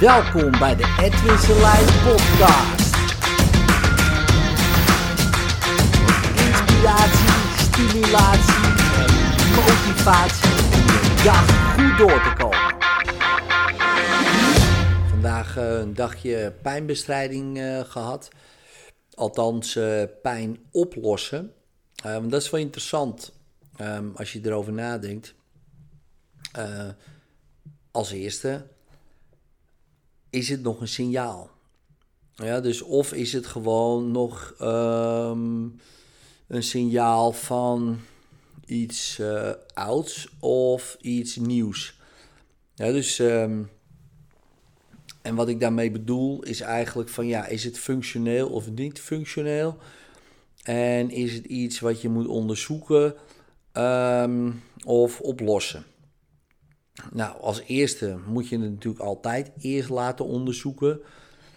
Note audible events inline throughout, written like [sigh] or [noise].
Welkom bij de Edwin Selijn podcast. Inspiratie, stimulatie en motivatie om dag goed door te komen. Vandaag eh, een dagje pijnbestrijding eh, gehad. Althans, eh, pijn oplossen. Dat is wel interessant um, als je erover nadenkt. Als eerste, is het nog een signaal? Ja, dus of is het gewoon nog um, een signaal van iets uh, ouds of iets nieuws? Ja, dus, um, en wat ik daarmee bedoel is eigenlijk van ja, is het functioneel of niet functioneel? En is het iets wat je moet onderzoeken um, of oplossen? Nou, als eerste moet je het natuurlijk altijd eerst laten onderzoeken.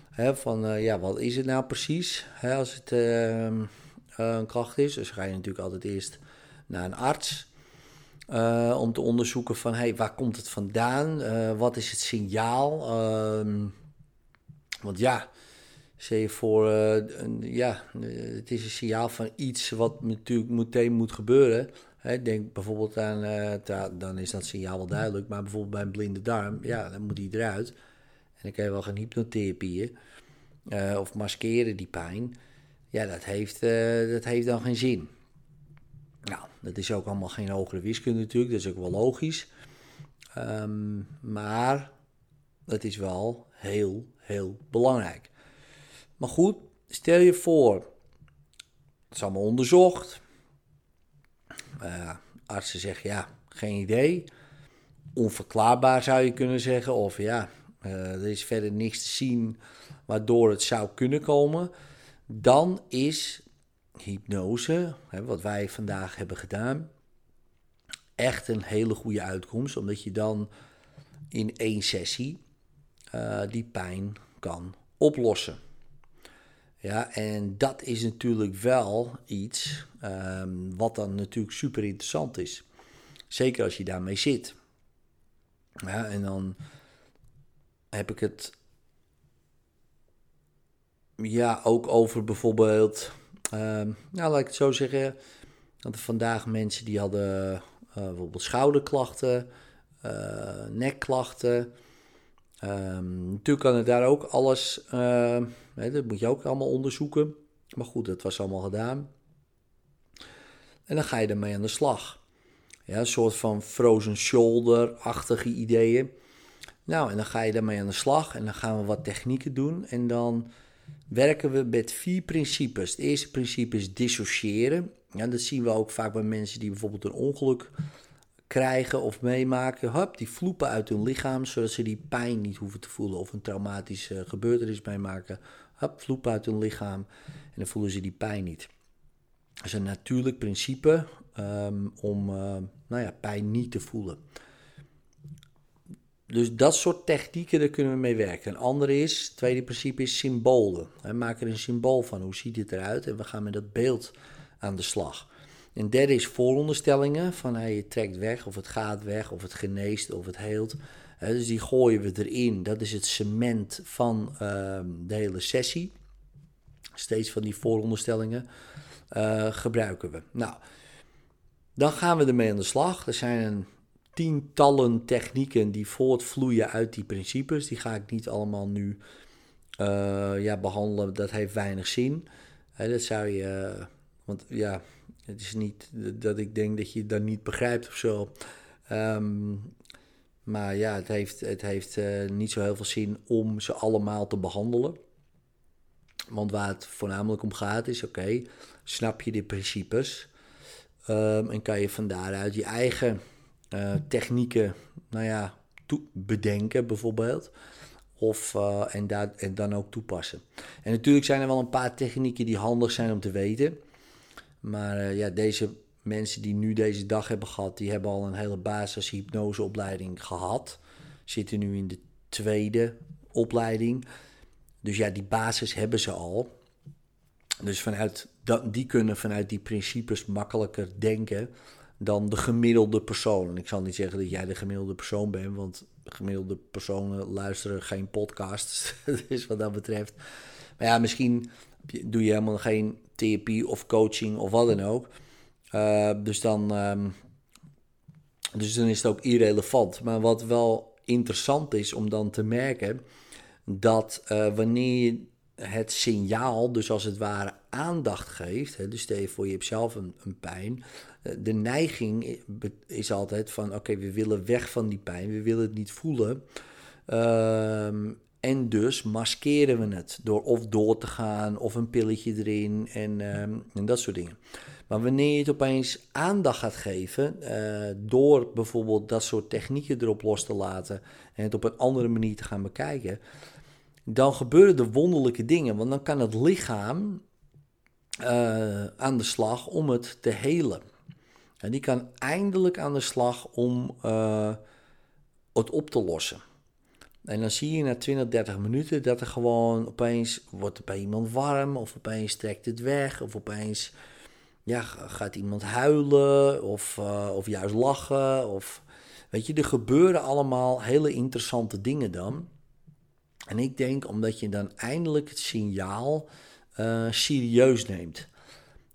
Hè, van uh, ja, wat is het nou precies? Hè, als het uh, een klacht is, dus ga je natuurlijk altijd eerst naar een arts. Uh, om te onderzoeken van hey, waar komt het vandaan? wat is het signaal? Ehm, want ja, Zeg je voor, een, ja, het is een signaal van iets wat natuurlijk meteen moet gebeuren. Denk bijvoorbeeld aan, uh, dan is dat signaal wel duidelijk, maar bijvoorbeeld bij een blinde darm, ja, dan moet die eruit. En dan kan je wel gaan hypnotherapieën uh, of maskeren die pijn. Ja, dat heeft, uh, dat heeft dan geen zin. Nou, dat is ook allemaal geen hogere wiskunde natuurlijk, dat is ook wel logisch. Um, maar het is wel heel, heel belangrijk. Maar goed, stel je voor, het is allemaal onderzocht. Uh, artsen zeggen ja, geen idee. Onverklaarbaar zou je kunnen zeggen. Of ja, uh, er is verder niks te zien waardoor het zou kunnen komen. Dan is hypnose, hè, wat wij vandaag hebben gedaan, echt een hele goede uitkomst. Omdat je dan in één sessie uh, die pijn kan oplossen. Ja, en dat is natuurlijk wel iets um, wat dan natuurlijk super interessant is. Zeker als je daarmee zit. Ja, en dan heb ik het ja, ook over bijvoorbeeld, um, nou laat ik het zo zeggen, dat er vandaag mensen die hadden uh, bijvoorbeeld schouderklachten, uh, nekklachten, Um, natuurlijk kan het daar ook alles, uh, hè, dat moet je ook allemaal onderzoeken. Maar goed, dat was allemaal gedaan. En dan ga je ermee aan de slag. Ja, een soort van frozen shoulder-achtige ideeën. Nou, en dan ga je daarmee aan de slag en dan gaan we wat technieken doen. En dan werken we met vier principes. Het eerste principe is dissociëren. Ja, dat zien we ook vaak bij mensen die bijvoorbeeld een ongeluk krijgen of meemaken, hup, die vloepen uit hun lichaam, zodat ze die pijn niet hoeven te voelen of een traumatische gebeurtenis meemaken. Hup, vloepen uit hun lichaam en dan voelen ze die pijn niet. Dat is een natuurlijk principe um, om uh, nou ja, pijn niet te voelen. Dus dat soort technieken, daar kunnen we mee werken. Een andere is, tweede principe is symbolen. We maken er een symbool van, hoe ziet het eruit? En we gaan met dat beeld aan de slag. En derde is vooronderstellingen, van hey, trekt weg of het gaat weg of het geneest of het heelt. Dus die gooien we erin. Dat is het cement van uh, de hele sessie. Steeds van die vooronderstellingen uh, gebruiken we. Nou, dan gaan we ermee aan de slag. Er zijn tientallen technieken die voortvloeien uit die principes. Die ga ik niet allemaal nu eh, ja, behandelen. Dat heeft weinig zin. dat zou je... Want ja, het is niet dat ik denk dat je het dan niet begrijpt of zo. Um, maar ja, het heeft, het heeft uh, niet zo heel veel zin om ze allemaal te behandelen. Want waar het voornamelijk om gaat is, oké, snap je de principes um, en kan je van daaruit je eigen uh, technieken, nou ja, bedenken bijvoorbeeld. Of, uh, en, en dan ook toepassen. En natuurlijk zijn er wel een paar technieken die handig zijn om te weten. Maar uh, ja, deze mensen die nu deze dag hebben gehad, die hebben al een hele basis hypnoseopleiding gehad. Zitten nu in de tweede opleiding. Dus ja, die basis hebben ze al. Dus vanuit dat, die kunnen vanuit die principes makkelijker denken. dan de gemiddelde persoon. Ik zal niet zeggen dat jij de gemiddelde persoon bent, want gemiddelde personen luisteren geen podcasts. [laughs] dus wat dat betreft. Maar ja, misschien doe je helemaal geen therapie of coaching of wat dan ook. Uh, dus, dan, ehm, dus dan is het ook irrelevant. Maar wat wel interessant is om dan te merken, dat uh, wanneer het signaal, dus als het ware aandacht geeft, hè, dus stel je voor je hebt zelf een, een pijn, eh, de neiging is altijd van oké, we willen weg van die pijn, we willen het niet voelen. Ehm, en dus maskeren we het door of door te gaan of een pilletje erin en, ehm, en dat soort dingen. Maar wanneer je het opeens aandacht gaat geven, uh, door bijvoorbeeld dat soort technieken erop los te laten en het op een andere manier te gaan bekijken, dan gebeuren er wonderlijke dingen. Want dan kan het lichaam uh, aan de slag om het te helen. En die kan eindelijk aan de slag om uh, het op te lossen. En dan zie je na 20, 30 minuten dat er gewoon opeens wordt bij iemand warm, of opeens trekt het weg, of opeens ja, gaat iemand huilen, of, uh, of juist lachen. Of, weet je, er gebeuren allemaal hele interessante dingen dan. En ik denk omdat je dan eindelijk het signaal uh, serieus neemt.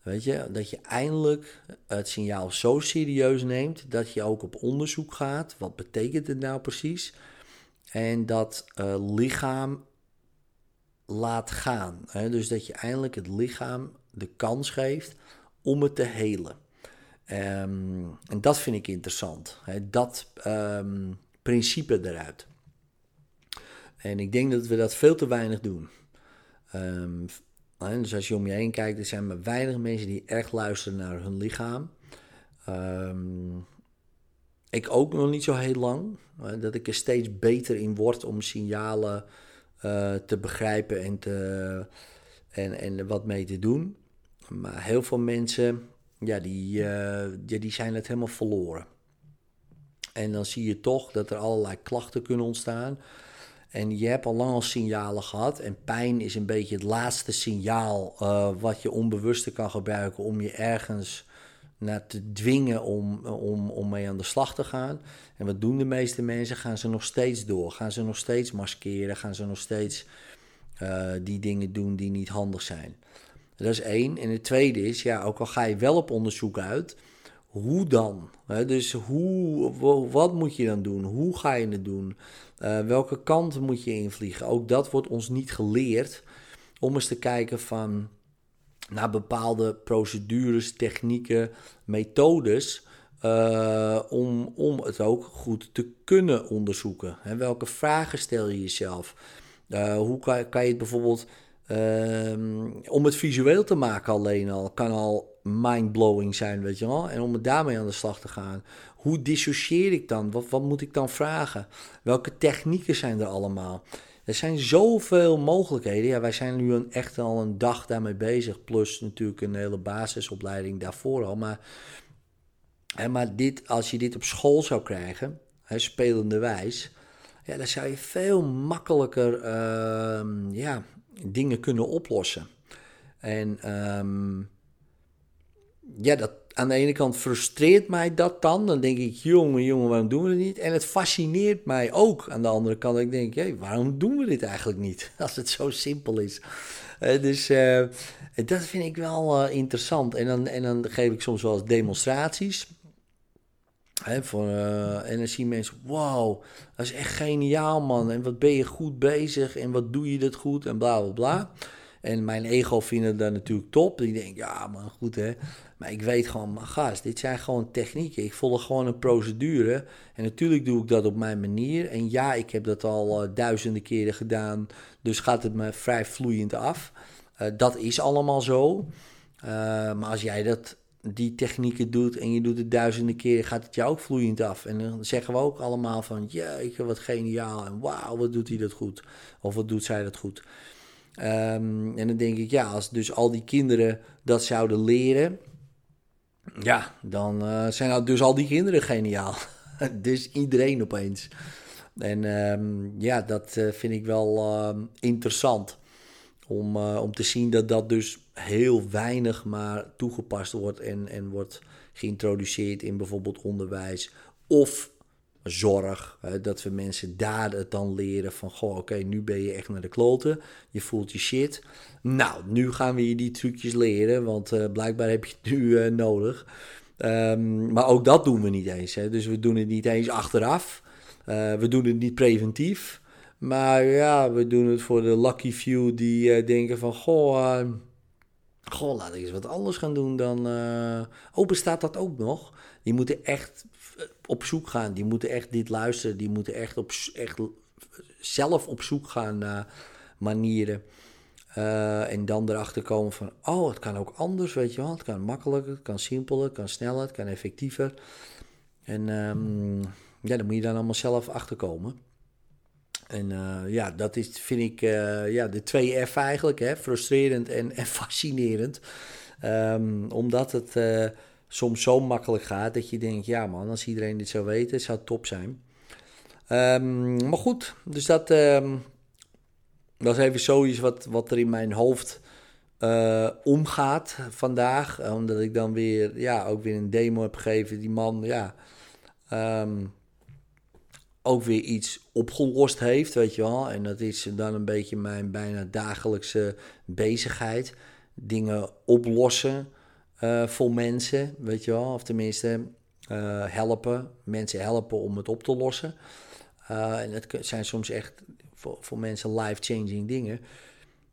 Weet je, dat je eindelijk het signaal zo serieus neemt dat je ook op onderzoek gaat. Wat betekent het nou precies? En dat uh, lichaam laat gaan. Hè? Dus dat je eindelijk het lichaam de kans geeft om het te helen. Um, en dat vind ik interessant. Hè? Dat um, principe eruit. En ik denk dat we dat veel te weinig doen. Um, dus als je om je heen kijkt, er zijn maar weinig mensen die echt luisteren naar hun lichaam. Um, ik ook nog niet zo heel lang. Dat ik er steeds beter in word om signalen uh, te begrijpen en, te, en, en wat mee te doen. Maar heel veel mensen, ja, die, uh, die zijn het helemaal verloren. En dan zie je toch dat er allerlei klachten kunnen ontstaan. En je hebt al lang al signalen gehad. En pijn is een beetje het laatste signaal uh, wat je onbewuste kan gebruiken om je ergens naar te dwingen om, om, om mee aan de slag te gaan. En wat doen de meeste mensen? Gaan ze nog steeds door? Gaan ze nog steeds maskeren? Gaan ze nog steeds uh, die dingen doen die niet handig zijn? Dat is één. En het tweede is, ja, ook al ga je wel op onderzoek uit, hoe dan? dus hoe, wat moet je dan doen? Hoe ga je het doen? Uh, welke kant moet je invliegen? Ook dat wordt ons niet geleerd om eens te kijken van naar bepaalde procedures, technieken, methodes. Uh, om, om het ook goed te kunnen onderzoeken. Welke vragen stel je jezelf? Uh, hoe kan, kan je het bijvoorbeeld Ehm, om het visueel te maken alleen al kan al mindblowing zijn, weet je wel. En om daarmee aan de slag te gaan. Hoe dissocieer ik dan? Wat, wat moet ik dan vragen? Welke technieken zijn er allemaal? Er zijn zoveel mogelijkheden. Ja, wij zijn nu een, echt al een dag daarmee bezig. Plus natuurlijk een hele basisopleiding daarvoor al. Maar, maar dit, als je dit op school zou krijgen, hè, spelende wijs. Ja, dan zou je veel makkelijker uh, ja, dingen kunnen oplossen. En um, ja, dat, aan de ene kant frustreert mij dat dan. Dan denk ik, jongen, jongen, waarom doen we het niet? En het fascineert mij ook aan de andere kant. Ik denk, hey, waarom doen we dit eigenlijk niet? [laughs] Als het zo simpel is. Uh, dus uh, dat vind ik wel uh, interessant. En dan, en dan geef ik soms wel demonstraties. Voor, en dan zien mensen, wow, dat is echt geniaal man. En wat ben je goed bezig en wat doe je dat goed en bla bla bla. En mijn ego vindt dat natuurlijk top. Ik denk, ja man, goed hè. Maar ik weet gewoon, maar gast, dit zijn gewoon technieken. Ik volg gewoon een procedure. En natuurlijk doe ik dat op mijn manier. En ja, ik heb dat al uh, duizenden keren gedaan. Dus gaat het me vrij vloeiend af. Uh, dat is allemaal zo. Uh, maar als jij dat die technieken doet en je doet het duizenden keren, gaat het jou ook vloeiend af. En dan zeggen we ook allemaal van, jeetje, wat geniaal en wauw, wat doet hij dat goed. Of wat doet zij dat goed. Um, en dan denk ik, ja, als dus al die kinderen dat zouden leren, ja, dan uh, zijn dus al die kinderen geniaal. [laughs] dus iedereen opeens. En um, ja, dat uh, vind ik wel uh, interessant Om, uh, om te zien dat dat dus heel weinig maar toegepast wordt en, en wordt geïntroduceerd in bijvoorbeeld onderwijs of zorg. dat we mensen daar het dan leren van, goh, oké, nu ben je echt naar de kloten. Je voelt je shit. Nou, nu gaan we je die trucjes leren, want uh, blijkbaar heb je het [laughs] nu uh, nodig. Um, maar ook dat doen we niet eens. Hè. Dus we doen het niet eens achteraf. Uh, we doen het niet preventief. Maar ja, we doen het voor de lucky few die denken van, goh... Goh, laat ik eens wat anders gaan doen dan. Uh, oh, bestaat dat ook nog? Die moeten echt op zoek gaan. Die moeten echt dit luisteren. Die moeten echt, op, echt zelf op zoek gaan naar manieren. Uh, en dan erachter komen van, oh, het kan ook anders, weet je wel. Het kan makkelijker, het kan simpeler, het kan sneller, het kan effectiever. En um, ja, daar moet je dan allemaal zelf achterkomen. En uh, ja, dat is, vind ik, uh, ja, de twee F eigenlijk, hè, frustrerend en, en fascinerend. Um, omdat het soms zo makkelijk gaat dat je denkt, ja man, als iedereen dit zou weten, zou het top zijn. Um, maar goed, dus dat, um, dat is even zoiets wat, wat er in mijn hoofd uh, omgaat vandaag. Omdat ik dan weer, ja, ook weer een demo heb gegeven. Die man, ja, um, ook weer iets opgelost heeft, weet je wel. En dat is dan een beetje mijn bijna dagelijkse bezigheid. Dingen oplossen. Uh, voor mensen, weet je wel. Of tenminste, uh, helpen. Mensen helpen om het op te lossen. Uh, en het zijn soms echt voor, voor mensen life-changing dingen.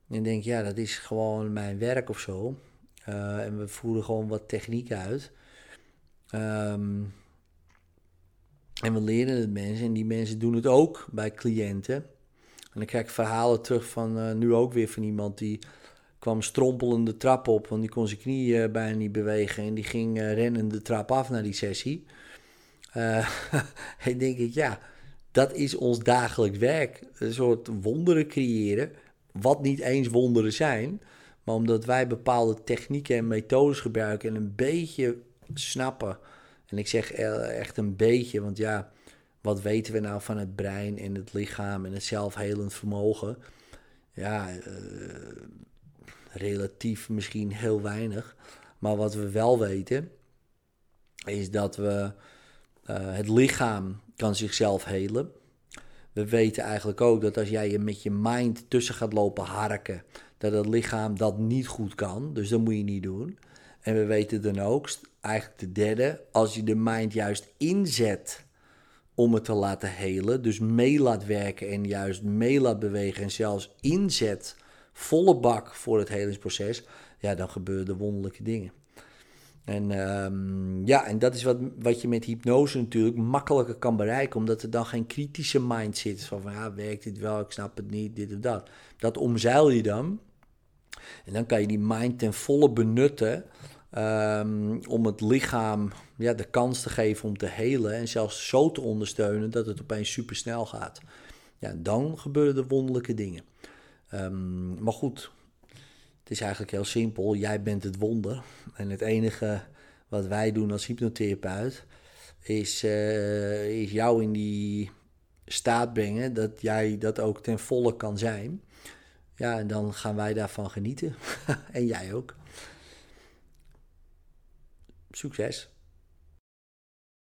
En denk, ja, dat is gewoon mijn werk of zo. en we voeren gewoon wat techniek uit. Um, en we leren het mensen. En die mensen doen het ook bij cliënten. En dan krijg ik verhalen terug van nu ook weer van iemand die kwam strompelende de trap op, want die kon zijn knieën uh, bijna niet bewegen. En die ging uh, rennen de trap af naar die sessie. [laughs] En denk ik, ja, dat is ons dagelijks werk. Een soort wonderen creëren, wat niet eens wonderen zijn. Maar omdat wij bepaalde technieken en methodes gebruiken en een beetje snappen. En ik zeg echt een beetje, want ja, wat weten we nou van het brein en het lichaam en het zelfhelend vermogen? Ja, relatief misschien heel weinig. Maar wat we wel weten, is dat we uh, het lichaam kan zichzelf helen. We weten eigenlijk ook dat als jij je met je mind tussen gaat lopen harken, dat het lichaam dat niet goed kan. Dus dat moet je niet doen. En we weten dan ook, eigenlijk de derde, als je de mind juist inzet om het te laten helen, dus mee laat werken en juist mee laat bewegen en zelfs inzet volle bak voor het helingsproces, ja, dan gebeuren er wonderlijke dingen. En um, ja, en dat is wat, wat je met hypnose natuurlijk makkelijker kan bereiken, omdat er dan geen kritische mind zit. Van, van ja, werkt dit wel, ik snap het niet, dit of dat. Dat omzeil je dan. En dan kan je die mind ten volle benutten um, om het lichaam ja, de kans te geven om te helen en zelfs zo te ondersteunen dat het opeens super snel gaat. Ja, dan gebeuren er wonderlijke dingen. Um, maar goed, het is eigenlijk heel simpel. Jij bent het wonder. En het enige wat wij doen als hypnotherapeut is, uh, is jou in die staat brengen dat jij dat ook ten volle kan zijn. Ja, en dan gaan wij daarvan genieten. [laughs] en jij ook. Succes.